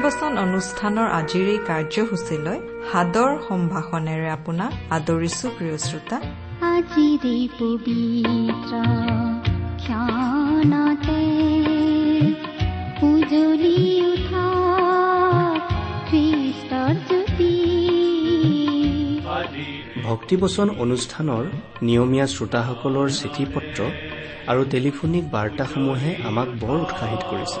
ভক্তিবচন অনুষ্ঠানৰ আজিৰ এই কাৰ্যসূচীলৈ সাদৰ সম্ভাষণেৰে আপোনাক আদৰিছো প্ৰিয় শ্ৰোতা। আজিৰে পবিত্ৰ উজলি উঠা খ্ৰীষ্টৰ জ্যোতি। ভক্তিবচন অনুষ্ঠানৰ নিয়মীয়া শ্ৰোতাসকলৰ চিঠি পত্ৰ আৰু টেলিফোনিক বাৰ্তাসমূহে আমাক বৰ উৎসাহিত কৰিছে।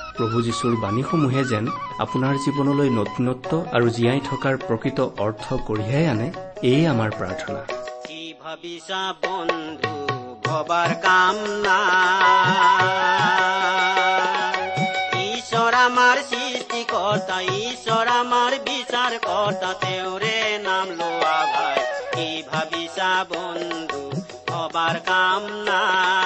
প্ৰভু যীশুৰ বাণীসমূহে যেন আপোনাৰ জীৱনলৈ নতুনত্ব আৰু জীয়াই থকাৰ প্ৰকৃত অৰ্থ কঢ়িয়াই আনে এয়ে আমাৰ প্ৰাৰ্থনা। ঈশ্বৰ আমাৰ সৃষ্টিকৰ্তা ঈশ্বৰ আমাৰ বিচাৰ কৰ্তা তেওঁৰে নাম লোৱা ভাই। কি ভাবিছা বন্ধু কাম নাই।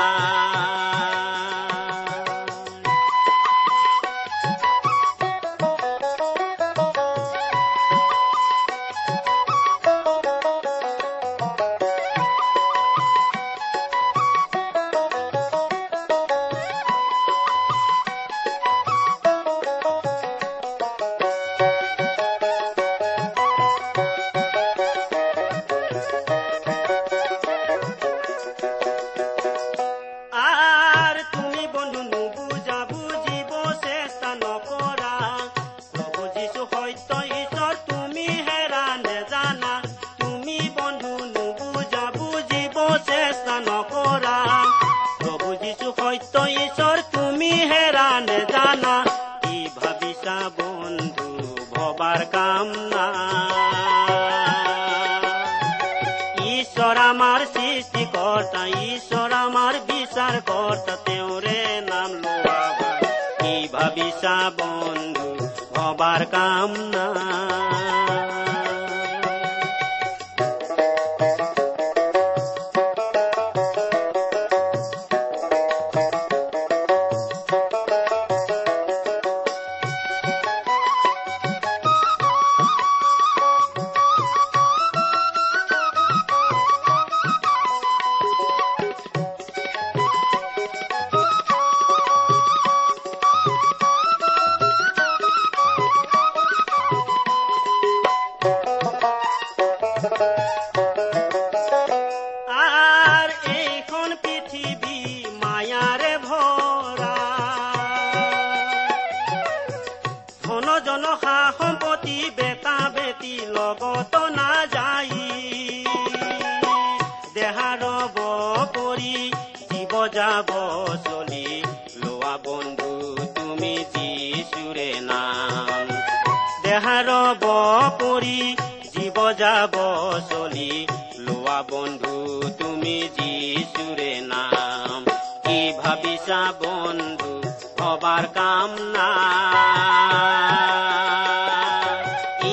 আমাৰ বিচাৰ কৰ্তা তেওঁৰে নাম লোৱা ভাল। কি ভাবিছা বন্ধু ভবাৰ কাম নাই যাব চলি। লোৱা বন্ধু, তুমি যিচুৰে নাম। দেহাৰ কৰি জীৱ যাব চলি। লোৱা বন্ধু, তুমি যিচুৰে নাম। কি ভাবিছা বন্ধু ভবাৰ কাম নাই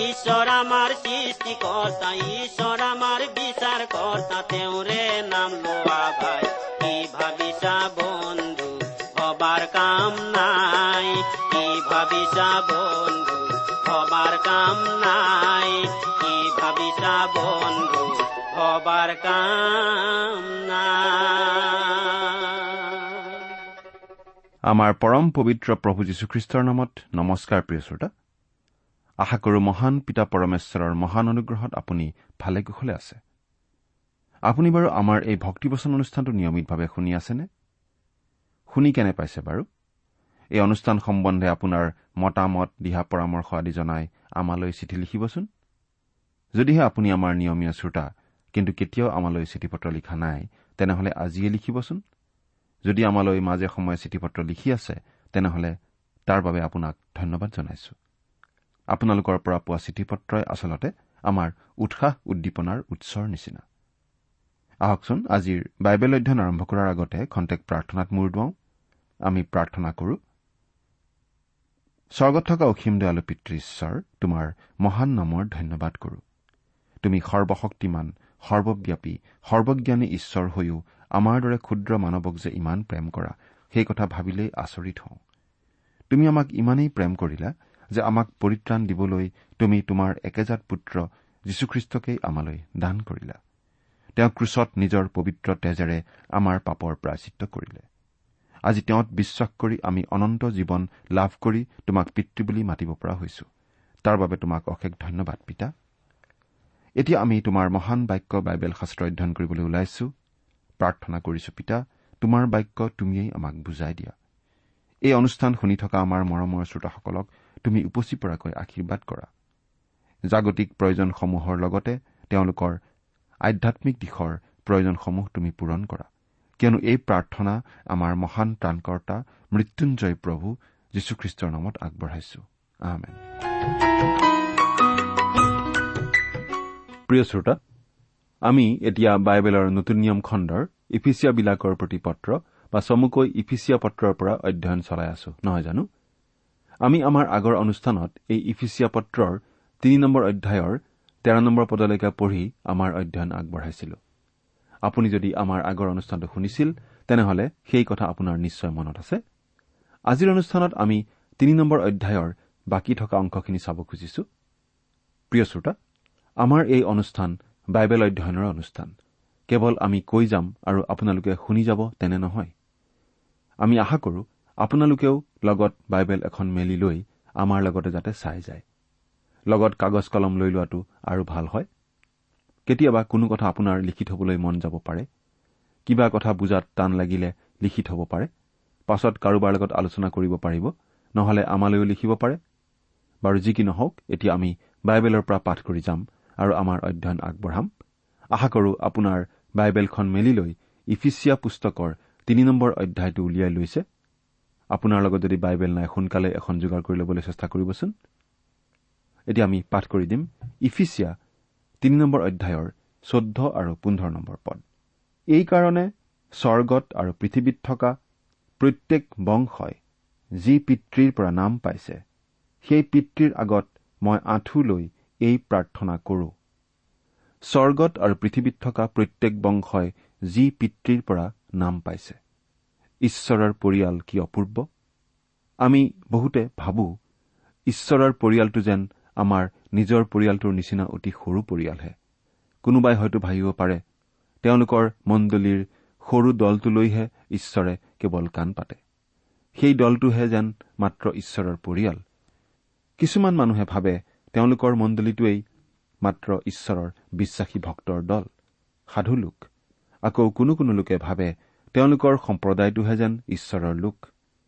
ঈশ্বৰ আমাৰ সৃষ্টিকৰ্তা ঈশ্বৰ আমাৰ বিচাৰ কৰ্তা তেওঁৰে আমাৰ পৰম পবিত্ৰ প্ৰভু যীশুখ্ৰীষ্টৰ নামত নমস্কাৰ প্ৰিয় শ্ৰোতা। আশা কৰো মহান পিতা পৰমেশ্বৰৰ মহান অনুগ্ৰহত আপুনি ভালে কুশলে আছে। আপুনি বাৰু আমাৰ এই ভক্তিবচন অনুষ্ঠানটো নিয়মিতভাৱে শুনি আছেনে? শুনি কেনে পাইছে বাৰু? এই অনুষ্ঠান সম্বন্ধে আপোনাৰ মতামত দিহা পৰামৰ্শ আদি জনাই আমালৈ চিঠি লিখিবচোন। যদিহে আপুনি আমাৰ নিয়মীয়া শ্ৰোতা কিন্তু কেতিয়াও আমালৈ চিঠি পত্ৰ লিখা নাই তেনেহলে আজিয়ে লিখিবচোন। যদি আমালৈ মাজে সময়ে চিঠি পত্ৰ লিখি আছে তেনেহলে তাৰ বাবে আপোনাক ধন্যবাদ জনাইছো। আপোনালোকৰ পৰা পোৱা চিঠি পত্ৰই আচলতে আমাৰ উৎসাহ উদ্দীপনাৰ উৎসৰ নিচিনা। আহকচোন আজিৰ বাইবেল অধ্যয়ন আৰম্ভ কৰাৰ আগতে খন্তেক প্ৰাৰ্থনাত মূৰ দুৱাওঁ। আমি প্ৰাৰ্থনা কৰো। স্বৰ্গত থকা অসীম দয়ালু পিতৃ ঈশ্বৰ তোমাৰ মহান নামৰ ধন্যবাদ কৰো। তুমি সৰ্বশক্তিমান সৰ্বব্যাপী সৰ্বজ্ঞানী ঈশ্বৰ হৈও আমাৰ দৰে ক্ষুদ্ৰ মানৱক যে ইমান প্ৰেম কৰা সেই কথা ভাবিলেই আচৰিত হওঁ। তুমি আমাক ইমানেই প্ৰেম কৰিলা যে আমাক পৰিত্ৰাণ দিবলৈ তুমি তোমাৰ একেজাত পুত্ৰ যীশুখ্ৰীষ্টকেই আমালৈ দান কৰিলা। তেওঁ ক্ৰুচত নিজৰ পবিত্ৰ তেজেৰে আমাৰ পাপৰ প্ৰাচিত্য কৰিলে। আজি তেওঁত বিশ্বাস কৰি আমি অনন্ত জীৱন লাভ কৰি তোমাক পিতৃ বুলি মাতিব পৰা হৈছো। তাৰ বাবে তোমাক অশেষ ধন্যবাদ পিতা। এতিয়া আমি তোমাৰ মহান বাক্য বাইবেল শাস্ত্ৰ অধ্যয়ন কৰিবলৈ ওলাইছো। প্ৰাৰ্থনা কৰিছো পিতা তোমাৰ বাক্য তুমিয়েই আমাক বুজাই দিয়া। এই অনুষ্ঠান শুনি থকা আমাৰ মৰমৰ শ্ৰোতাসকলক তুমি উপচি পৰাকৈ আশীৰ্বাদ কৰা। জাগতিক প্ৰয়োজনসমূহৰ লগতে তেওঁলোকৰ আধ্যামিক দিশৰ প্ৰয়োজনসমূহ তুমি পূৰণ কৰা। কিয়নো এই প্ৰাৰ্থনা আমাৰ মহান ত্ৰাণকৰ্তা মৃত্যুঞ্জয় প্ৰভু যীশুখ্ৰীষ্টৰ নামত আগবঢ়াইছো। প্ৰিয় শ্ৰোতা আমি এতিয়া বাইবেলৰ নতুন নিয়ম খণ্ডৰ ইফিচিয়াবিলাকৰ প্ৰতি পত্ৰ বা চমুকৈ ইফিচিয়া পত্ৰৰ পৰা অধ্যয়ন চলাই আছো নহয় জানো? আমি আমাৰ আগৰ অনুষ্ঠানত এই ইফিচিয়া পত্ৰৰ তিনি নম্বৰ অধ্যায়ৰ তেৰ নম্বৰ পদলৈকে পঢ়ি আমাৰ অধ্যয়ন আগবঢ়াইছিলো। আপুনি যদি আমাৰ আগৰ অনুষ্ঠানটো শুনিছিল তেনেহলে সেই কথা আপোনাৰ নিশ্চয় মনত আছে। আজিৰ অনুষ্ঠানত আমি তিনি নম্বৰ অধ্যায়ৰ বাকী থকা অংশখিনি চাব খুজিছো। প্ৰিয় শ্ৰোতা আমাৰ এই অনুষ্ঠান বাইবেল অধ্যয়নৰ অনুষ্ঠান। কেৱল আমি কৈ যাম আৰু আপোনালোকে শুনি যাব তেনে নহয়। আমি আশা কৰো আপোনালোকেও লগত বাইবেল এখন মেলি লৈ আমাৰ লগতে যাতে চাই যায়। লগত কাগজ কলম লৈ লোৱাটো আৰু ভাল হয়। কেতিয়াবা কোনো কথা আপোনাৰ লিখি থবলৈ মন যাব পাৰে। কিবা কথা বুজাত টান লাগিলে লিখি থব পাৰে। পাছত কাৰোবাৰ লগত আলোচনা কৰিব পাৰিব নহলে আমালৈও লিখিব পাৰে। বাৰু যি কি নহওক এতিয়া আমি বাইবেলৰ পৰা পাঠ কৰি যাম। আৰু আমাৰ অধ্যয়ন আগবঢ়াম। আশা কৰো আপোনাৰ বাইবেলখন মেলি লৈ ইফিচিয়া পুস্তকৰ তিনি নম্বৰ অধ্যায়টো উলিয়াই লৈছে। আপোনাৰ লগত যদি বাইবেল নাই সোনকালে এখন যোগাৰ কৰি ল'বলৈ চেষ্টা কৰিবচোন। এতিয়া আমি পাঠ কৰি দিম ইফিচিয়া তিনি নম্বৰ অধ্যায়ৰ চৈধ্য আৰু পোন্ধৰ নম্বৰ পদ। এইকাৰণে স্বৰ্গত আৰু পৃথিৱীত থকা প্ৰত্যেক বংশই যি পিতৃৰ পৰা নাম পাইছে সেই পিতৃৰ আগত মই আঁঠু লৈ এই প্ৰাৰ্থনা কৰো। স্বৰ্গত আৰু পৃথিৱীত থকা প্ৰত্যেক বংশই যি পিতৃৰ পৰা নাম পাইছে ঈশ্বৰৰ পৰিয়াল কি অপূৰ্ব? আমি বহুতে ভাবো ঈশ্বৰৰ পৰিয়ালটো যেন আমাৰ নিজৰ পৰিয়ালটোৰ নিচিনা অতি সৰু পৰিয়ালহে। কোনোবাই হয়তো ভাবিব পাৰে তেওঁলোকৰ মণ্ডলীৰ সৰু দলটোলৈহে ঈশ্বৰে কেৱল কাণ পাতে। সেই দলটোহে যেন মাত্ৰ ঈশ্বৰৰ পৰিয়াল। কিছুমান মানুহে ভাবে তেওঁলোকৰ মণ্ডলীটোৱেই মাত্ৰ ঈশ্বৰৰ বিশ্বাসী ভক্তৰ দল। সাধু লোক। আকৌ কোনো কোনো লোকে ভাবে তেওঁলোকৰ সম্প্ৰদায়টোহে যেন ঈশ্বৰৰ লোক।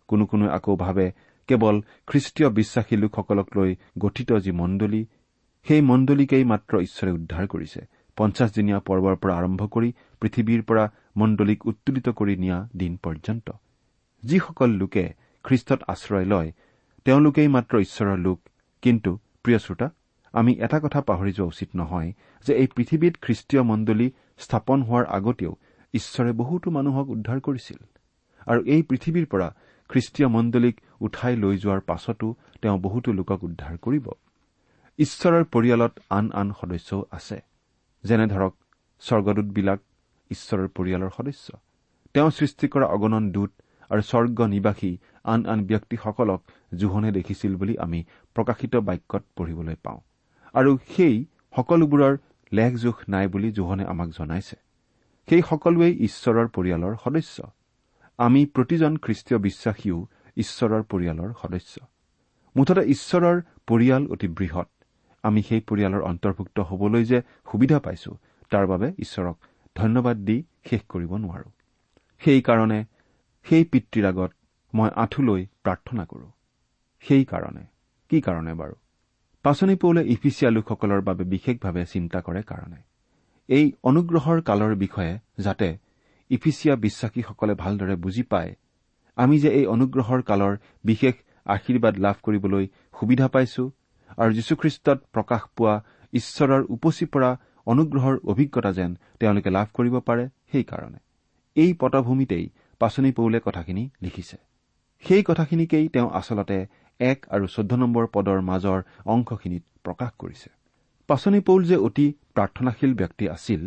কোনো কোনোৱে আকৌ ভাবে কেৱল খ্ৰীষ্টীয় বিশ্বাসী লোকসকলক লৈ গঠিত যি মণ্ডলী সেই মণ্ডলীকেই মাত্ৰ ঈশ্বৰে উদ্ধাৰ কৰিছে। পঞ্চাছদিনীয়া পৰ্বৰ পৰা আৰম্ভ কৰি পৃথিৱীৰ পৰা মণ্ডলীক উত্তোলিত কৰি নিয়া দিন পৰ্যন্ত। যিসকল লোকে খ্ৰীষ্টত আশ্ৰয় লয় তেওঁলোকেই মাত্ৰ ঈশ্বৰৰ লোক কিন্তু প্ৰিয় শ্ৰোতা আমি এটা কথা পাহৰি যোৱা উচিত নহয় যে এই পৃথিৱীত খ্ৰীষ্টীয় মণ্ডলী স্থাপন হোৱাৰ আগতেও ঈশ্বৰে বহুতো মানুহক উদ্ধাৰ কৰিছিল আৰু এই পৃথিৱীৰ পৰা খ্ৰীষ্টীয় মণ্ডলীক উঠাই লৈ যোৱাৰ পাছতো তেওঁ বহুতো লোকক উদ্ধাৰ কৰিব। ঈশ্বৰৰ পৰিয়ালত আন আন সদস্যও আছে। যেনে ধৰক স্বৰ্গদূতবিলাক ঈশ্বৰৰ পৰিয়ালৰ সদস্য। তেওঁ সৃষ্টি কৰা অগণন দূত আৰু স্বৰ্গ নিবাসী আন আন ব্যক্তিসকলক জোহনে দেখিছিল বুলি আমি প্ৰকাশিত বাক্যত পঢ়িবলৈ পাওঁ। আৰু সেই সকলোবোৰৰ লেখ জোখ নাই বুলি জোহনে আমাক জনাইছে। সেই সকলোৱেই ঈশ্বৰৰ পৰিয়ালৰ সদস্য। আমি প্ৰতিজন খ্ৰীষ্টীয় বিশ্বাসীও ঈশ্বৰৰ পৰিয়ালৰ সদস্য। মুঠতে ঈশ্বৰৰ পৰিয়াল অতি বৃহৎ। আমি সেই পৰিয়ালৰ অন্তৰ্ভুক্ত হবলৈ যে সুবিধা পাইছো তাৰ বাবে ঈশ্বৰক ধন্যবাদ দি শেষ কৰিব নোৱাৰো। সেইকাৰণে সেই পিতৃৰ আগত মই আঁঠু লৈ প্ৰাৰ্থনা কৰো। সেইকাৰণে কি কাৰণে বাৰু? পাচনি পৌলে ইফিচিয়া লোকসকলৰ বাবে বিশেষভাৱে চিন্তা কৰে কাৰণে। এই অনুগ্ৰহৰ কালৰ বিষয়ে যাতে ইফিচিয়া বিশ্বাসীসকলে ভালদৰে বুজি পায় আমি যে এই অনুগ্ৰহৰ কালৰ বিশেষ আশীৰ্বাদ লাভ কৰিবলৈ সুবিধা পাইছো আৰু যীশুখ্ৰীষ্টত প্ৰকাশ পোৱা ঈশ্বৰৰ উপচি পৰা অনুগ্ৰহৰ অভিজ্ঞতা যেন তেওঁলোকে লাভ কৰিব পাৰে সেইকাৰণে এই পটভূমিতেই পাচনি পৌলে কথাখিনি লিখিছে। সেই কথাখিনিকেই তেওঁ আচলতে এক আৰু চৈধ্য নম্বৰ পদৰ মাজৰ অংশখিনিত প্ৰকাশ কৰিছে। পাচনি পৌল যে অতি প্ৰাৰ্থনাশীল ব্যক্তি আছিল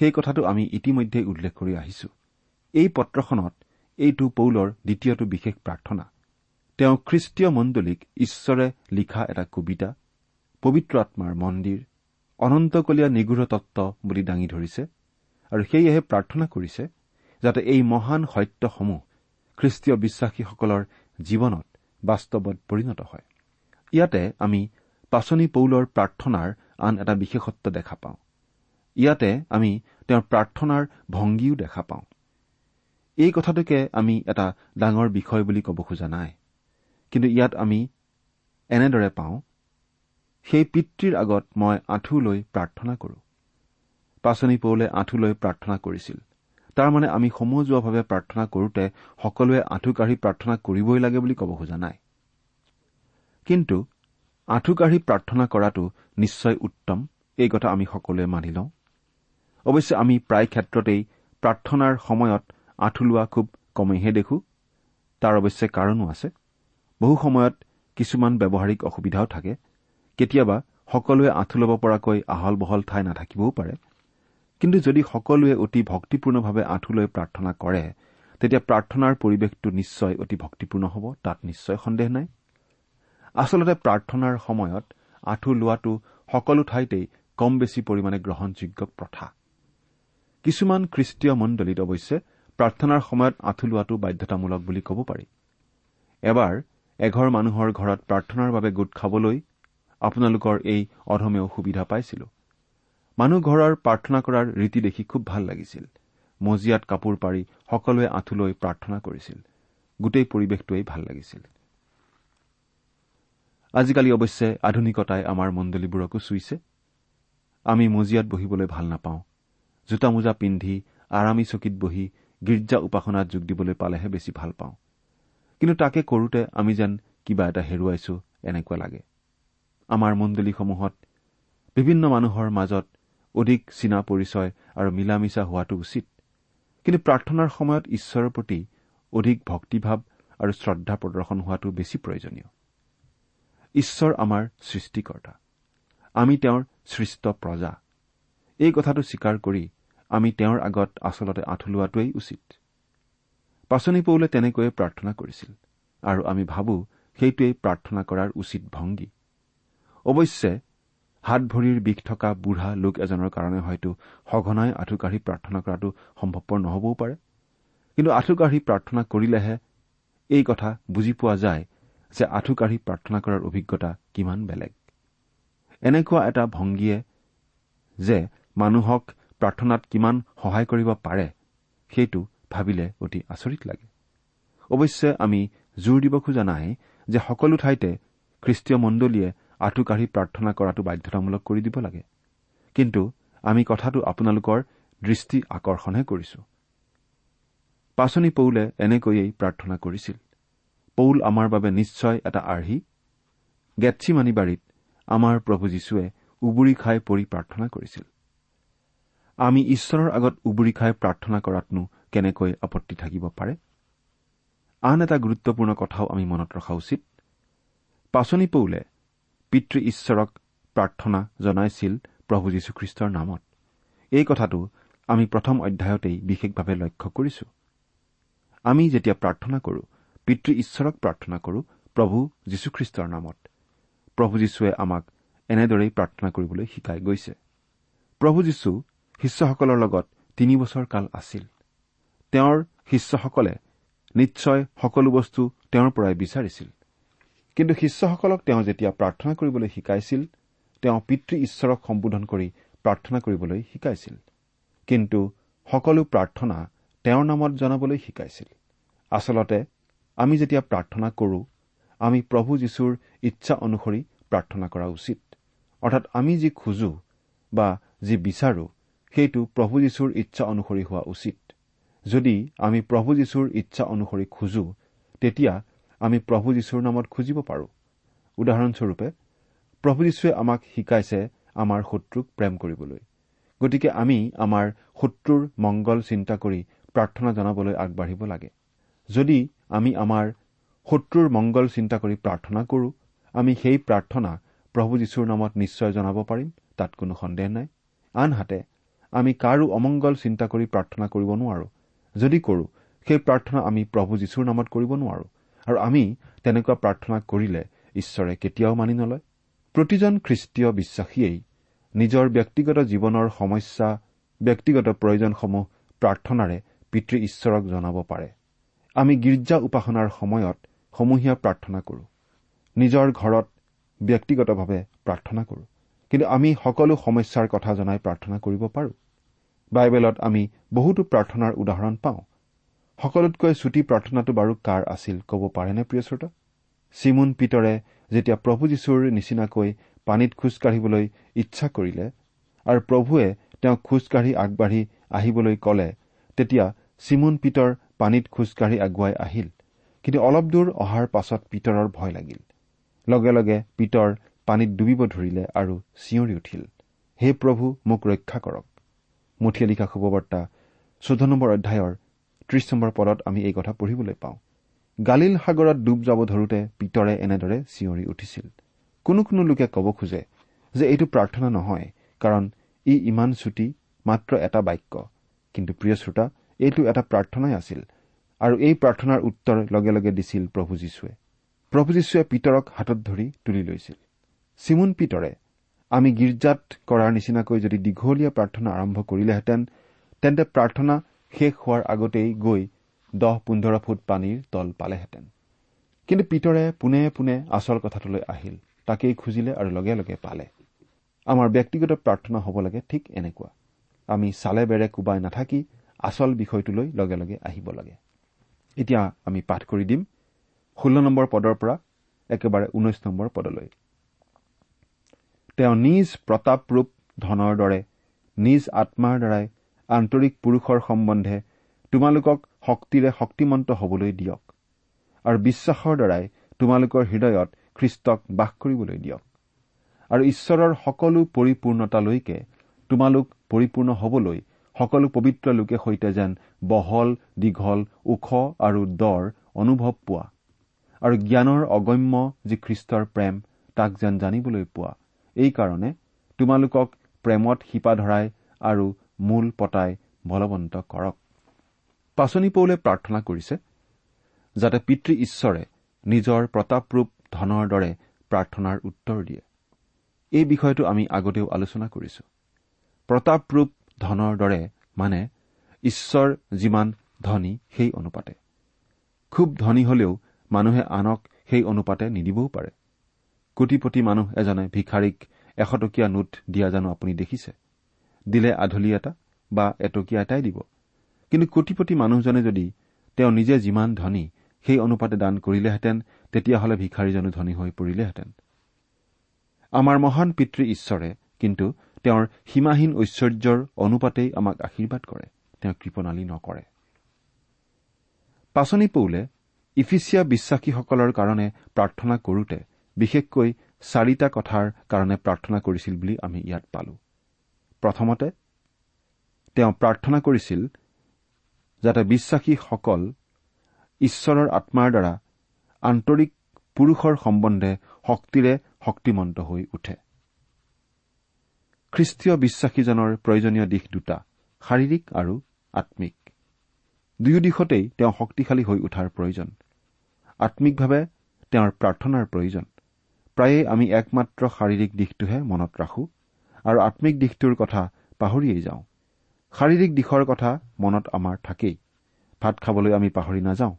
সেই কথাটো আমি ইতিমধ্যে উল্লেখ কৰি আহিছো। এই পত্ৰখনত এইটো পৌলৰ দ্বিতীয়টো বিশেষ প্ৰাৰ্থনা। তেওঁ খ্ৰীষ্টীয় মণ্ডলীক ঈশ্বৰে লিখা এটা কবিতা পবিত্ৰ আত্মাৰ মন্দিৰ অনন্তকলীয়া নিগৃঢ় তত্ব বুলি দাঙি ধৰিছে আৰু সেয়েহে প্ৰাৰ্থনা কৰিছে যাতে এই মহান সত্যসমূহ খ্ৰীষ্টীয় বিশ্বাসীসকলৰ জীৱনত বাস্তৱত পৰিণত হয়। ইয়াতে আমি পাচনি পৌলৰ প্ৰাৰ্থনাৰ আন এটা বিশেষত্ব দেখা পাওঁ। ইয়াতে আমি তেওঁৰ প্ৰাৰ্থনাৰ ভংগীও দেখা পাওঁ। এই কথাটোকে আমি এটা ডাঙৰ বিষয় বুলি ক'ব খোজা নাই। কিন্তু ইয়াত আমি এনেদৰে পাওঁ সেই পিতৃৰ আগত মই আঁঠু লৈ প্ৰাৰ্থনা কৰো। পাচনি পৌলে আঁঠু লৈ প্ৰাৰ্থনা কৰিছিল। তাৰমানে আমি সমজুৱাভাৱে প্ৰাৰ্থনা কৰোতে সকলোৱে আঁঠু কাঢ়ি প্ৰাৰ্থনা কৰিবই লাগে বুলি ক'ব খোজা নাই। কিন্তু আঁঠু কাঢ়ি প্ৰাৰ্থনা কৰাটো নিশ্চয় উত্তম এই কথা আমি সকলোৱে মানি লওঁ। অৱশ্যে আমি প্ৰায় ক্ষেত্ৰতেই প্ৰাৰ্থনাৰ সময়ত আঁঠু লোৱা খুব কমেইহে দেখো তাৰ অৱশ্যে কাৰণো আছে। বহু সময়ত কিছুমান ব্যৱহাৰিক অসুবিধাও থাকে কেতিয়াবা সকলোৱে আঁঠু ল'ব পৰাকৈ আহল বহল ঠাই নাথাকিবও পাৰে। কিন্তু যদি সকলোৱে অতি ভক্তিপূৰ্ণভাৱে আঁঠু লৈ প্ৰাৰ্থনা কৰে তেতিয়া প্ৰাৰ্থনাৰ পৰিৱেশটো নিশ্চয় অতি ভক্তিপূৰ্ণ হ'ব তাত নিশ্চয় সন্দেহ নাই। আচলতে প্ৰাৰ্থনাৰ সময়ত আঁঠু লোৱাটো সকলো ঠাইতেই কম বেছি পৰিমাণে গ্ৰহণযোগ্য প্ৰথা। কিছুমান খ্ৰীষ্টীয় মণ্ডলীত অৱশ্যে প্ৰাৰ্থনাৰ সময়ত আঁঠু লোৱাটো বাধ্যতামূলক বুলি ক'ব পাৰি। এবাৰ এঘৰ মানুহৰ ঘৰত প্ৰাৰ্থনাৰ বাবে গোট খাবলৈ আপোনালোকৰ এই অধমেও সুবিধা পাইছিলো। মানুহ ঘৰৰ প্ৰাৰ্থনা কৰাৰ ৰীতি দেখি খুব ভাল লাগিছিল। মজিয়াত কাপোৰ পাৰি সকলোৱে আঁঠু লৈ প্ৰাৰ্থনা কৰিছিল। গোটেই পৰিৱেশটোৱেই ভাল লাগিছিল। আজিকালি অৱশ্যে আধুনিকতাই আমাৰ মণ্ডলীবোৰকো চুইছে। আমি মজিয়াত বহিবলৈ ভাল নাপাওঁ। জোতা মোজা পিন্ধি আৰামী চকীত বহি গীৰ্জা উপাসনাত যোগ দিবলৈ পালেহে বেছি ভাল পাওঁ। কিন্তু তাকে কৰোতে আমি যেন কিবা এটা হেৰুৱাইছো এনেকুৱা লাগে। আমাৰ মণ্ডলীসমূহত বিভিন্ন মানুহৰ মাজত অধিক চীনা পৰিচয় আৰু মিলা মিছা হোৱাটো উচিত। কিন্তু প্ৰাৰ্থনাৰ সময়ত ঈশ্বৰৰ প্ৰতি অধিক ভক্তিভাৱ আৰু শ্ৰদ্ধা প্ৰদৰ্শন হোৱাটো বেছি প্ৰয়োজনীয়। ঈশ্বৰ আমাৰ সৃষ্টিকৰ্তা। আমি তেওঁৰ সৃষ্ট প্ৰজা। এই কথাটো স্বীকাৰ কৰি আমি তেওঁৰ আগত আচলতে আঁঠু লোৱাটোৱেই উচিত। পাচনি পৌলে তেনেকৈয়ে প্ৰাৰ্থনা কৰিছিল আৰু আমি ভাবো সেইটোৱেই প্ৰাৰ্থনা কৰাৰ উচিত ভংগী। অৱশ্যে হাত ভৰিৰ বিষ থকা বুঢ়া লোক এজনৰ কাৰণে হয়তো সঘনাই আঁঠু কাঢ়ি প্ৰাৰ্থনা কৰাটো সম্ভৱপৰ নহবও পাৰে। কিন্তু আঁঠু কাঢ়ি প্ৰাৰ্থনা কৰিলেহে এই কথা বুজি পোৱা যায় যে আঁঠু কাঢ়ি প্ৰাৰ্থনা কৰাৰ অভিজ্ঞতা কিমান বেলেগ। এনেকুৱা এটা ভংগীয়ে যে মানুহক প্ৰাৰ্থনাত কিমান সহায় কৰিব পাৰে সেইটো ভাবিলে অতি আচৰিত লাগে। অৱশ্যে আমি জোৰ দিব খোজা নাই যে সকলো ঠাইতে খ্ৰীষ্টীয় মণ্ডলীয়ে আঁঠু কাঢ়ি প্ৰাৰ্থনা কৰাটো বাধ্যতামূলক কৰি দিব লাগে। কিন্তু আমি কথাটো আপোনালোকৰ দৃষ্টি আকৰ্ষণহে কৰিছো। পাচনি পৌলে এনেকৈয়েই প্ৰাৰ্থনা কৰিছিল। পৌল আমাৰ বাবে নিশ্চয় এটা আৰ্হি। গেটছিমানি বাৰীত আমাৰ প্ৰভু যীশুৱে উবুৰি খাই পৰি প্ৰাৰ্থনা কৰিছিল। আমি ঈশ্বৰৰ আগত উবুৰি খাই প্ৰাৰ্থনা কৰাতনো কেনেকৈ আপত্তি থাকিব পাৰে? আন এটা গুৰুত্বপূৰ্ণ কথাও আমি মনত ৰখা উচিত। পাচনি পৌলে পিতৃ ঈশ্বৰক প্ৰাৰ্থনা জনাইছিল প্ৰভু যীশুখ্ৰীষ্টৰ নামত। এই কথাটো আমি প্ৰথম অধ্যায়তেই বিশেষভাৱে লক্ষ্য কৰিছো। আমি যেতিয়া প্ৰাৰ্থনা কৰো পিতৃ ঈশ্বৰক প্ৰাৰ্থনা কৰো প্ৰভু যীশুখ্ৰীষ্টৰ নামত। প্ৰভু যীশুৱে আমাক এনেদৰেই প্ৰাৰ্থনা কৰিবলৈ শিকাই গৈছে। প্ৰভু যীশু শিষ্যসকলৰ লগত তিনি বছৰ কাল আছিল। তেওঁৰ শিষ্যসকলে নিশ্চয় সকলো বস্তু তেওঁৰ পৰাই বিচাৰিছিল। কিন্তু শিষ্যসকলক তেওঁ যেতিয়া প্ৰাৰ্থনা কৰিবলৈ শিকাইছিল তেওঁ পিতৃ ঈশ্বৰক সম্বোধন কৰি প্ৰাৰ্থনা কৰিবলৈ শিকাইছিল। কিন্তু সকলো প্ৰাৰ্থনা তেওঁৰ নামত জনাবলৈ শিকাইছিল। আচলতে আমি যেতিয়া প্ৰাৰ্থনা কৰো আমি প্ৰভু যীশুৰ ইচ্ছা অনুসৰি প্ৰাৰ্থনা কৰা উচিত। অৰ্থাৎ আমি যি খোজো বা যি বিচাৰো সেইটো প্ৰভু যীশুৰ ইচ্ছা অনুসৰি হোৱা উচিত। যদি আমি প্ৰভু যীশুৰ ইচ্ছা অনুসৰি খোজো তেতিয়া আমি প্ৰভু যীশুৰ নামত খুজিব পাৰো। উদাহৰণস্বৰূপে প্ৰভু যীশুৱে আমাক শিকাইছে আমাৰ শত্ৰুক প্ৰেম কৰিবলৈ। গতিকে আমি আমাৰ শত্ৰুৰ মংগল চিন্তা কৰি প্ৰাৰ্থনা জনাবলৈ আগবাঢ়িব লাগে। যদি আমি আমাৰ শত্ৰুৰ মংগল চিন্তা কৰি প্ৰাৰ্থনা কৰোঁ আমি সেই প্ৰাৰ্থনা প্ৰভু যীশুৰ নামত নিশ্চয় জনাব পাৰিম তাত কোনো সন্দেহ নাই। আনহাতে আমি কাৰো অমংগল চিন্তা কৰি প্ৰাৰ্থনা কৰিব নোৱাৰো। যদি কৰোঁ সেই প্ৰাৰ্থনা আমি প্ৰভু যীশুৰ নামত কৰিব নোৱাৰো। আৰু আমি তেনেকুৱা প্ৰাৰ্থনা কৰিলে ঈশ্বৰে কেতিয়াও মানি নলয়। প্ৰতিজন খ্ৰীষ্টীয় বিশ্বাসীয়েই নিজৰ ব্যক্তিগত জীৱনৰ সমস্যা ব্যক্তিগত প্ৰয়োজনসমূহ প্ৰাৰ্থনাৰে পিতৃ ঈশ্বৰক জনাব পাৰে। আমি গীৰ্জা উপাসনাৰ সময়ত সমূহীয়া প্ৰাৰ্থনা কৰোঁ। নিজৰ ঘৰত ব্যক্তিগতভাৱে প্ৰাৰ্থনা কৰোঁ। কিন্তু আমি সকলো সমস্যাৰ কথা জনাই প্ৰাৰ্থনা কৰিব পাৰোঁ। বাইবেলত আমি বহুতো প্ৰাৰ্থনাৰ উদাহৰণ পাওঁ। সকলোতকৈ চুটি প্ৰাৰ্থনাটো বাৰু কাৰ আছিল ক'ব পাৰেনে প্ৰিয় শ্ৰোতা? চিমুন পিতৰে যেতিয়া প্ৰভু যীশুৰ নিচিনাকৈ পানীত খোজকাঢ়িবলৈ ইচ্ছা কৰিলে আৰু প্ৰভুৱে তেওঁক খোজকাঢ়ি আগবাঢ়ি আহিবলৈ কলে তেতিয়া চিমুন পিতৰ পানীত খোজকাঢ়ি আগুৱাই আহিল। কিন্তু অলপ দূৰ অহাৰ পাছত পিতৰৰ ভয় লাগিল। লগে লগে পিতৰ পানীত ডুবিব ধৰিলে আৰু চিঞৰি উঠিল। হে প্ৰভু মোক ৰক্ষা কৰক। মুঠিয়ে লিখা শুভবাৰ্তা চৈধ্য নম্বৰ অধ্যায়ৰ ত্ৰিশ নম্বৰ পদত আমি এই কথা পঢ়িবলৈ পাওঁ। গালিল সাগৰত ডুব যাব ধৰোতে পিতৰে এনেদৰে চিঞৰি উঠিছিল। কোনো কোনো লোকে ক'ব খোজে যে এইটো প্ৰাৰ্থনা নহয় কাৰণ ই ইমান চুটি মাত্ৰ এটা বাক্য। কিন্তু প্ৰিয় শ্ৰোতা এইটো এটা প্ৰাৰ্থনাই আছিল আৰু এই প্ৰাৰ্থনাৰ উত্তৰ লগে লগে দিছিল প্ৰভু যীশুৱে। প্ৰভু যীশুৱে পিতৰক হাতত ধৰি তুলি লৈছিল। চিমুন পিতৰে আমি গীৰ্জাত কৰাৰ নিচিনাকৈ যদি দীঘলীয়া প্ৰাৰ্থনা আৰম্ভ কৰিলেহেঁতেন তেন্তে প্ৰাৰ্থনা শেষ হোৱাৰ আগতেই গৈ দহ পোন্ধৰ ফুট পানীৰ তল পালেহেঁতেন। কিন্তু পিতৰে পোনে পোনে আচল কথাটোলৈ আহিল। তাকেই খুজিলে আৰু লগে লগে পালে। আমাৰ ব্যক্তিগত প্ৰাৰ্থনা হ'ব লাগে ঠিক এনেকুৱা। আমি চালে বেৰে কোবাই নাথাকি আচল বিষয়টোলৈ লগে লগে আহিব লাগে। এতিয়া আমি পাঠ কৰি দিম। ষোল্ল নম্বৰ পদৰ পৰা একেবাৰে ঊনৈশ নম্বৰ পদলৈ। তেওঁ নিজ প্ৰতাপৰূপ ধনৰ দৰে নিজ আত্মাৰ দ্বাৰাই আন্তৰিক পুৰুষৰ সম্বন্ধে তোমালোকক শক্তিৰে শক্তিমন্ত হবলৈ দিয়ক। আৰু বিশ্বাসৰ দ্বাৰাই তোমালোকৰ হৃদয়ত খ্ৰীষ্টক বাস কৰিবলৈ দিয়ক। আৰু ঈশ্বৰৰ সকলো পৰিপূৰ্ণতালৈকে তোমালোক পৰিপূৰ্ণ হবলৈ সকলো পবিত্ৰ লোকে সৈতে যেন বহল দীঘল ওখ আৰু দৰ অনুভৱ পোৱা। আৰু জ্ঞানৰ অগম্য যি খ্ৰীষ্টৰ প্ৰেম তাক যেন জানিবলৈ পোৱা। এইকাৰণে তোমালোকক প্ৰেমত শিপা ধৰাই আৰু মূল পতাই বলৱন্ত কৰক। পাচনি পৌলে প্ৰাৰ্থনা কৰিছে যাতে পিতৃ ঈশ্বৰে নিজৰ প্ৰতাপৰূপ ধনৰ দৰে প্ৰাৰ্থনাৰ উত্তৰ দিয়ে। এই বিষয়টো আমি আগতেও আলোচনা কৰিছো। প্ৰতাপৰূপ ধনৰ দৰে মানে ঈশ্বৰ যিমান ধনী সেই অনুপাতে। খুব ধনী হলেও মানুহে আনক সেই অনুপাতে নিদিবও পাৰে। কোটিপতি মানুহ এজনে ভিখাৰীক এশটকীয়া নোট দিয়া জানো আপুনি দেখিছে? দিলে আধলি এটা বা এটকীয়া এটাই দিব। কিন্তু কোটিপতি মানুহজনে যদি তেওঁ নিজে যিমান ধনী সেই অনুপাতে দান কৰিলেহেঁতেন তেতিয়াহ'লে ভিখাৰীজনো ধনী হৈ পৰিলেহেঁতেন। আমাৰ মহান পিতৃ ঈশ্বৰে কিন্তু তেওঁৰ সীমাহীন ঐশ্বৰ্যৰ অনুপাতেই আমাক আশীৰ্বাদ কৰে। তেওঁ কৃপণালী নকৰে। পাচনি পৌলে ইফিচিয়া বিশ্বাসীসকলৰ কাৰণে প্ৰাৰ্থনা কৰোতে বিশেষকৈ চাৰিটা কথাৰ কাৰণে প্ৰাৰ্থনা কৰিছিল বুলি আমি ইয়াত পালো। প্ৰথমতে তেওঁ প্ৰাৰ্থনা কৰিছিল যাতে বিশ্বাসীসকল ঈশ্বৰৰ আত্মাৰ দ্বাৰা আন্তৰিক পুৰুষৰ সম্বন্ধে শক্তিৰে শক্তিমন্ত হৈ উঠে। খ্ৰীষ্টীয় বিশ্বাসীজনৰ প্ৰয়োজনীয় দিশ দুটা শাৰীৰিক আৰু আম্মিক দুয়ো দিশতেই তেওঁ শক্তিশালী হৈ উঠাৰ প্ৰয়োজন। আম্মিকভাৱে তেওঁৰ প্ৰাৰ্থনাৰ প্ৰয়োজন। প্ৰায়েই আমি একমাত্ৰ শাৰীৰিক দিশটোহে মনত ৰাখো। আৰু আম্মিক দিশটোৰ কথা পাহৰিয়েই যাওঁ। শাৰীৰিক দিশৰ কথা মনত আমাৰ থাকেই। ভাত খাবলৈ আমি পাহৰি নাযাওঁ।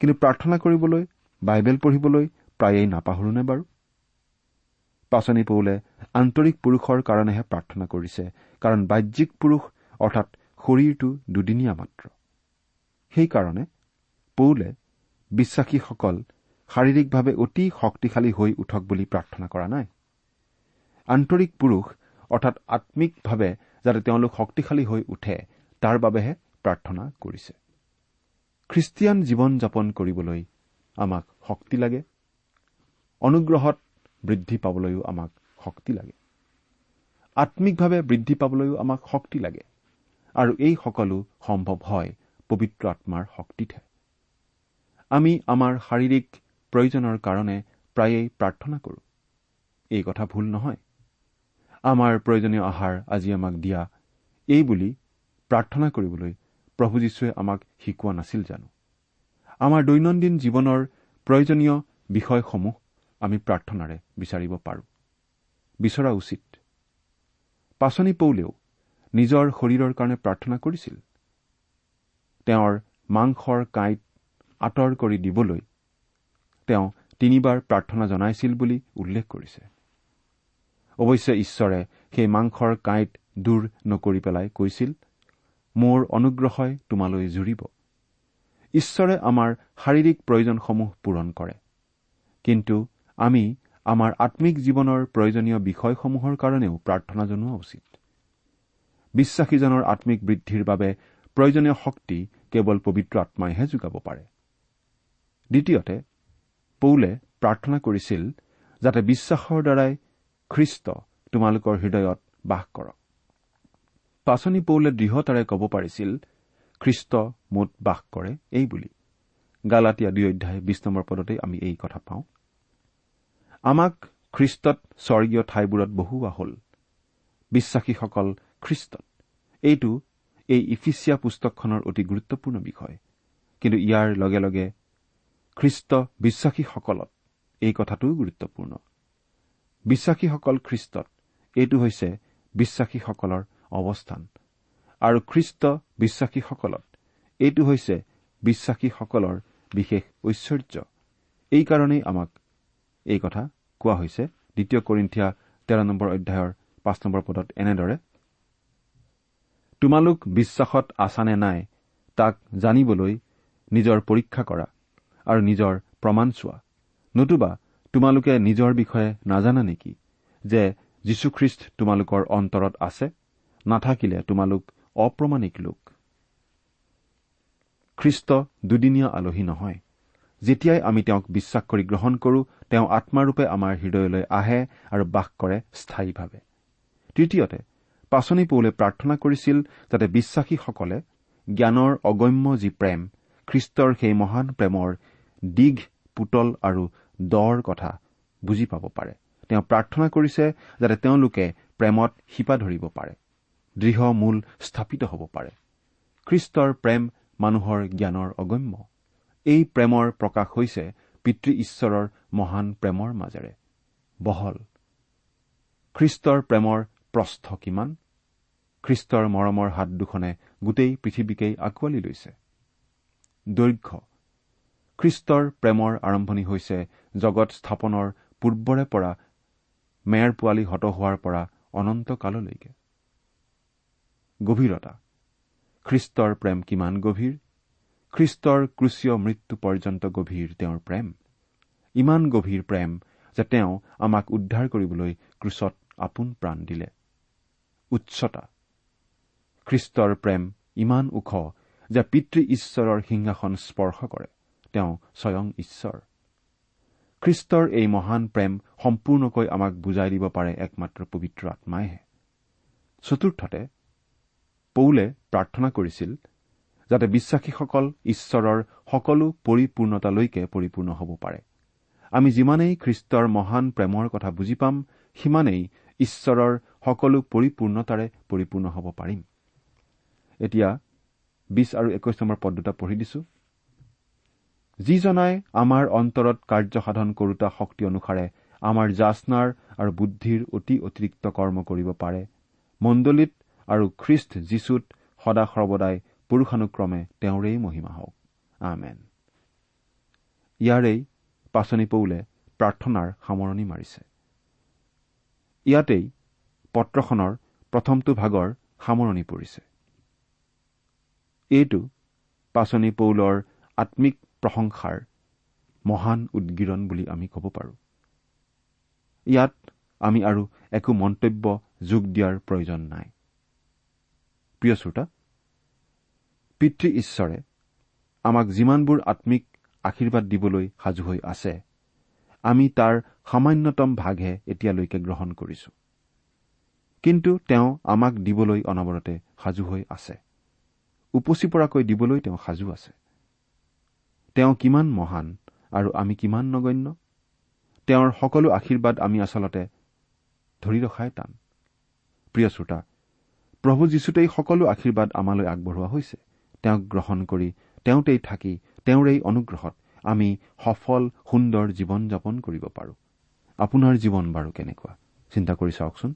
কিন্তু প্ৰাৰ্থনা কৰিবলৈ বাইবেল পঢ়িবলৈ প্ৰায়েই নাপাহৰোনে বাৰু? পাচনি পৌলে আন্তৰিক পুৰুষৰ কাৰণেহে প্ৰাৰ্থনা কৰিছে কাৰণ বাহ্যিক পুৰুষ অৰ্থাৎ শৰীৰটো দুদিনীয়া মাত্ৰ। সেইকাৰণে পৌলে বিশ্বাসীসকল শাৰীৰিকভাৱে অতি শক্তিশালী হৈ উঠক বুলি প্ৰাৰ্থনা কৰা নাই। আন্তৰিক পুৰুষ অৰ্থাৎ আম্মিকভাৱে যাতে তেওঁলোক শক্তিশালী হৈ উঠে তাৰ বাবেহে প্ৰাৰ্থনা কৰিছে। খ্ৰীষ্টিয়ান জীৱন যাপন কৰিবলৈ আমাক শক্তি লাগে। অনুগ্ৰহত বৃদ্ধি পাবলৈও আমাক শক্তি লাগে। আম্মিকভাৱে বৃদ্ধি পাবলৈও আমাক শক্তি লাগে। আৰু এই সকলো সম্ভৱ হয় পবিত্ৰ আত্মাৰ শক্তিতহে। আমি আমাৰ শাৰীৰিক প্ৰয়োজনৰ কাৰণে প্ৰায়েই প্ৰাৰ্থনা কৰোঁ। এই কথা ভুল নহয়। আমাৰ প্ৰয়োজনীয় আহাৰ আজি আমাক দিয়া। এই বুলি প্ৰাৰ্থনা কৰিবলৈ প্ৰভু যীশুৱে আমাক শিকোৱা নাছিল জানো? আমাৰ দৈনন্দিন জীৱনৰ প্ৰয়োজনীয় বিষয়সমূহ আমি প্ৰাৰ্থনাৰে বিচাৰিব পাৰোঁ। বিচৰা উচিত। পাচনি পৌলেও নিজৰ শৰীৰৰ কাৰণে প্ৰাৰ্থনা কৰিছিল। তেওঁৰ মাংসৰ কাঁইট আঁতৰ কৰি দিবলৈ তেওঁ তিনিবাৰ প্ৰাৰ্থনা জনাইছিল বুলি উল্লেখ কৰিছে। অৱশ্যে ঈশ্বৰে সেই মাংসৰ কাঁইট দূৰ নকৰি পেলাই কৈছিল মোৰ অনুগ্ৰহই তোমালৈ জুৰিব। ঈশ্বৰে আমাৰ শাৰীৰিক প্ৰয়োজনসমূহ পূৰণ কৰে। কিন্তু আমি আমাৰ আম্মিক জীৱনৰ প্ৰয়োজনীয় বিষয়সমূহৰ কাৰণেও প্ৰাৰ্থনা জনোৱা উচিত। বিশ্বাসীজনৰ আম্মিক বৃদ্ধিৰ বাবে প্ৰয়োজনীয় শক্তি কেৱল পবিত্ৰ আত্মাইহে যোগাব পাৰে। দ্বিতীয়তে পৌলে প্ৰাৰ্থনা কৰিছিল যাতে বিশ্বাসৰ দ্বাৰাই খ্ৰীষ্ট তোমালোকৰ হৃদয়ত বাস কৰক। পাচনি পৌলে দৃঢ়তাৰে ক'ব পাৰিছিল খ্ৰীষ্ট মোত বাস কৰে এই বুলি। গালাটীয়া দুই অধ্যায় বিশ নম্বৰ পদতেই আমি এই কথা পাওঁ। আমাক খ্ৰীষ্টত স্বৰ্গীয় ঠাইবোৰত বহুওৱা হ'ল। বিশ্বাসীসকল খ্ৰীষ্টত। এইটো এই ইফিচিয়া পুস্তকখনৰ অতি গুৰুত্বপূৰ্ণ বিষয়। কিন্তু ইয়াৰ লগে লগে খ্ৰীষ্ট বিশ্বাসীসকলত এই কথাটোও গুৰুত্বপূৰ্ণ। বিশ্বাসীসকল খ্ৰীষ্টত। এইটো হৈছে বিশ্বাসীসকলৰ অৱস্থান। আৰু খ্ৰীষ্ট বিশ্বাসীসকলত এইটো হৈছে বিশ্বাসীসকলৰ বিশেষ ঐশ্বৰ্য। এইকাৰণেই আমাক এই কথা কোৱা হৈছে। দ্বিতীয় কৰিন্ঠিয়া তেৰ নম্বৰ অধ্যায়ৰ পাঁচ নম্বৰ পদত এনেদৰে তোমালোক বিশ্বাসত আছা নে নাই তাক জানিবলৈ নিজৰ পৰীক্ষা কৰা আৰু নিজৰ প্ৰমাণ চোৱা। নতুবা তোমালোকে নিজৰ বিষয়ে নাজানা নেকি যে যীশুখ্ৰীষ্ট তোমালোকৰ অন্তৰত আছে? নাথাকিলে তোমালোক অপ্ৰমাণিক লোক। খ্ৰীষ্ট দুদিনীয়া আলহী নহয়। যেতিয়াই আমি তেওঁক বিশ্বাস কৰি গ্ৰহণ কৰো তেওঁ আত্মাৰূপে আমাৰ হৃদয়লৈ আহে আৰু বাস কৰে স্থায়ীভাৱে। তৃতীয়তে পাচনি পৌলে প্ৰাৰ্থনা কৰিছিল যাতে বিশ্বাসীসকলে জ্ঞানৰ অগম্য যি প্ৰেম খ্ৰীষ্টৰ সেই মহান প্ৰেমৰ দীঘ পুতল আৰু দৰ কথা বুজি পাব পাৰে। তেওঁ প্ৰাৰ্থনা কৰিছে যাতে তেওঁলোকে প্ৰেমত শিপা ধৰিব পাৰে দৃঢ় মূল স্থাপিত হ'ব পাৰে। খ্ৰীষ্টৰ প্ৰেম মানুহৰ জ্ঞানৰ অগম্য। এই প্ৰেমৰ প্ৰকাশ হৈছে পিতৃ ঈশ্বৰৰ মহান প্ৰেমৰ মাজেৰে। বহল। খ্ৰীষ্টৰ প্ৰেমৰ প্ৰস্থ কিমান? খ্ৰীষ্টৰ মৰমৰ হাত দুখনে গোটেই পৃথিৱীকেই আঁকোৱালি লৈছে। দৈৰ্ঘ্য। খ্ৰীষ্টৰ প্ৰেমৰ আৰম্ভণি হৈছে জগত স্থাপনৰ পূৰ্বৰে পৰা মেৰ পোৱালি হত হোৱাৰ পৰা অনন্ত কাললৈকে গভীৰতা খ্ৰীষ্টৰ প্ৰেম কিমান গভীৰ? খ্ৰীষ্টৰ ক্ৰুচীয় মৃত্যু পৰ্যন্ত গভীৰ তেওঁৰ প্ৰেম। ইমান গভীৰ প্ৰেম যে তেওঁ আমাক উদ্ধাৰ কৰিবলৈ ক্ৰুচত আপোন প্ৰাণ দিলে। উচ্চতা খ্ৰীষ্টৰ প্ৰেম ইমান ওখ যে পিতৃ ঈশ্বৰৰ সিংহাসন স্পৰ্শ কৰে। তেওঁ স্বয়ং ঈশ্বৰ। খ্ৰীষ্টৰ এই মহান প্ৰেম সম্পূৰ্ণকৈ আমাক বুজাই দিব পাৰে একমাত্ৰ পবিত্ৰ আত্মাইহে। চতুৰ্থতে পৌলে প্ৰাৰ্থনা কৰিছিল যাতে বিশ্বাসীসকল ঈশ্বৰৰ সকলো পৰিপূৰ্ণতালৈকে পৰিপূৰ্ণ হ'ব পাৰে। আমি যিমানেই খ্ৰীষ্টৰ মহান প্ৰেমৰ কথা বুজি পাম সিমানেই ঈশ্বৰৰ সকলো পৰিপূৰ্ণতাৰে পৰিপূৰ্ণ হ'ব পাৰিম। এতিয়া বিশ আৰু একৈশ নম্বৰ পদ দুটা পঢ়ি দিছো। যিজনাই আমাৰ অন্তৰত কাৰ্যসাধন কৰোতা শক্তি অনুসাৰে আমাৰ জাচনাৰ আৰু বুদ্ধিৰ অতি অতিৰিক্ত কৰ্ম কৰিব পাৰে। মণ্ডলীত আৰু খ্ৰীষ্ট যীশুত সদা সৰ্বদাই পুৰুষানুক্ৰমে তেওঁৰেই মহিমা হওক। আমেন। ইয়াৰেই পাচনি পৌলে প্ৰাৰ্থনাৰ সামৰণি মাৰিছে। ইয়াতেই পত্ৰখনৰ প্ৰথমটো ভাগৰ সামৰণি পৰিছে। এইটো পাচনি পৌলৰ আম্মিক প্ৰশংসাৰ মহান উদগিৰণ বুলি আমি ক'ব পাৰোঁ। ইয়াত আমি আৰু একো মন্তব্য যোগ দিয়াৰ প্ৰয়োজন নাই। প্ৰিয় শ্ৰোতা পিতৃ ঈশ্বৰে আমাক যিমানবোৰ আম্মিক আশীৰ্বাদ দিবলৈ সাজু হৈ আছে আমি তাৰ সামান্যতম ভাগহে এতিয়ালৈকে গ্ৰহণ কৰিছো। কিন্তু তেওঁ আমাক দিবলৈ অনবৰতে সাজু হৈ আছে। উপচি পৰাকৈ দিবলৈ তেওঁ সাজু আছে। তেওঁ কিমান মহান আৰু আমি কিমান নগণ্য? তেওঁৰ সকলো আশীৰ্বাদ আমি আচলতে ধৰি ৰখাই টান। প্ৰিয় শ্ৰোতা প্ৰভু যীশুতেই সকলো আশীৰ্বাদ আমালৈ আগবঢ়োৱা হৈছে। তেওঁক গ্ৰহণ কৰি তেওঁতেই থাকি তেওঁৰ এই অনুগ্ৰহত আমি সফল সুন্দৰ জীৱন যাপন কৰিব পাৰোঁ। আপোনাৰ জীৱন বাৰু কেনেকুৱা? চিন্তা কৰি চাওকচোন।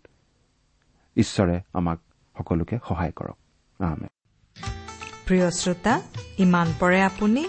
ঈশ্বৰে আমাক সকলোকে সহায় কৰক। প্ৰিয় শ্ৰোতা ইমান পৰে আপুনি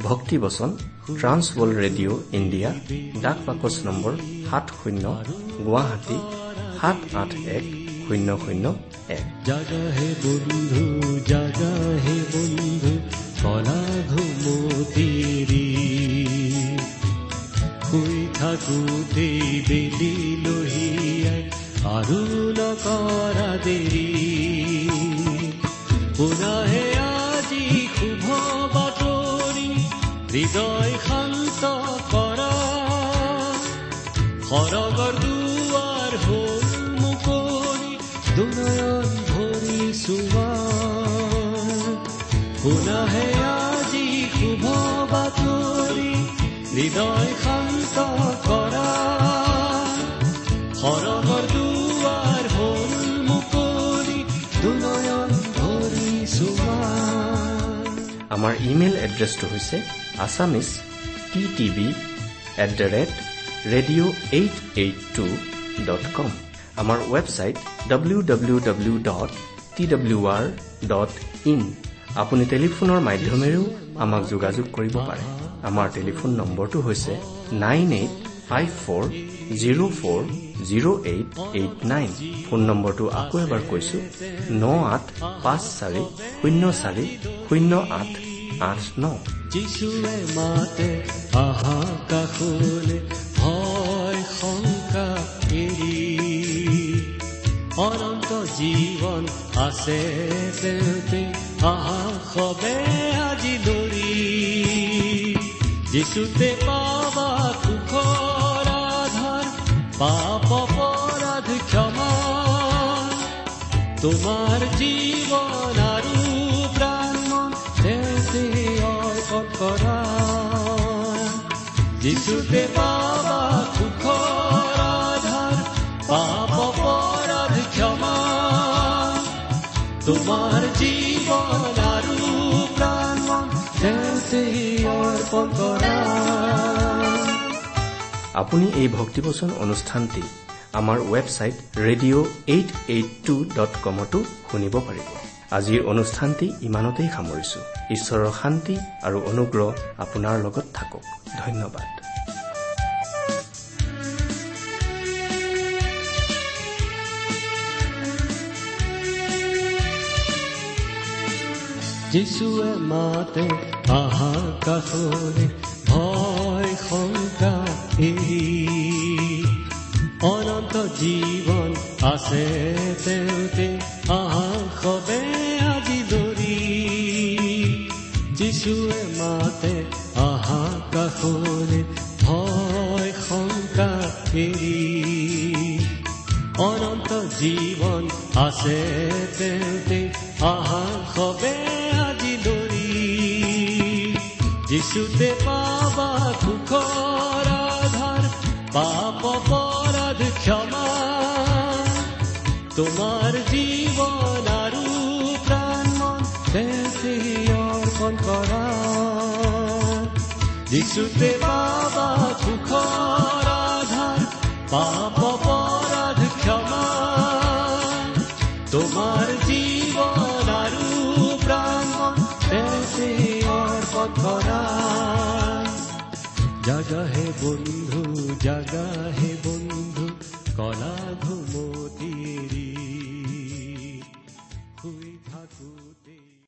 ভক্তিবচন ট্ৰান্সৱৰ্ল্ড ৰেডিঅ' ইণ্ডিয়া ডাক বাকচ নম্বৰ সাত শূন্য গুৱাহাটী সাত আঠ এক শূন্য শূন্য এক। জাগা হে বন্ধু জাগা হে বন্ধু কলা ঘুমতিৰি শুই লহিয়াই আৰু নকৰা দেৰি। পুনাহে হৃদয় শান্ত কৰা। সৰগৰ দুৱাৰ হ'ল মুকলি দুনয়ন ভৰি চোৱা। শুনাহে আজি শুভ বাতৰি হৃদয় শান্ত কৰা। সৰগৰ আমাৰ ইমেইল এড্ৰেছটো হৈছে Assamese T TV at the rate radio' eight eight two dot com আমাৰ website W W W dot T W R dot in আপুনি টেলিফোনৰ মাধ্যমেৰেও আমাক যোগাযোগ কৰিব পাৰে। আমাৰ টেলিফোন নম্বৰটো হৈছে nine eight five four zero' four zero' eight eight nine phone নম্বৰটো আকৌ এবাৰ কৈছো। ন আঠ পাঁচ চাৰি শূন্য চাৰি শূন্য আঠ আঠ ন। যিশুৱে মাতে আহা কাষলে ভয় শংকা এৰি। অনন্ত জীৱন আছে তেওঁতে আহা সবে আজি দৌৰি যিচুতে পাবা পাপ অপৰাধ ক্ষমা। তোমাৰ জীৱন আৰু প্ৰাণ তেওঁতে অৰ্পণ কৰা যিচুতে পাবা সুখৰ আধাৰ পাপ অপৰাধ ক্ষমা। তোমাৰ জীৱন আৰু প্ৰাণ তেওঁতে অৰ্পণ কৰা আপুনি এই ভক্তিবচন অনুষ্ঠানটি আমাৰ website radio' eight eight two dot কমতো শুনিব পাৰিব। আজিৰ অনুষ্ঠানটি ইমানতেই সামৰিছো। ঈশ্বৰৰ শান্তি আৰু অনুগ্ৰহ আপোনাৰ লগত থাকক। ধন্যবাদ। যিশুৱে মাতে আহা কাষৰে ভয় এৰি অনন্ত জীৱন আছে তেওঁতে আহা আজি দৌৰি যিশুৱে মাতে আহা কাষৰে ভয় শংকা এৰি অনন্ত জীৱন আছে তেওঁতে আহা যিশুতে বাবা দুঃখর আধার, পাপ অপরাধ ক্ষমা। তোমার জীবন আরু প্রাণ পেতে অর্পণ করা। জাগা হে বন্ধু, জাগা হে বন্ধু, কলা ঘুমতিরি খুই ঠাকুর।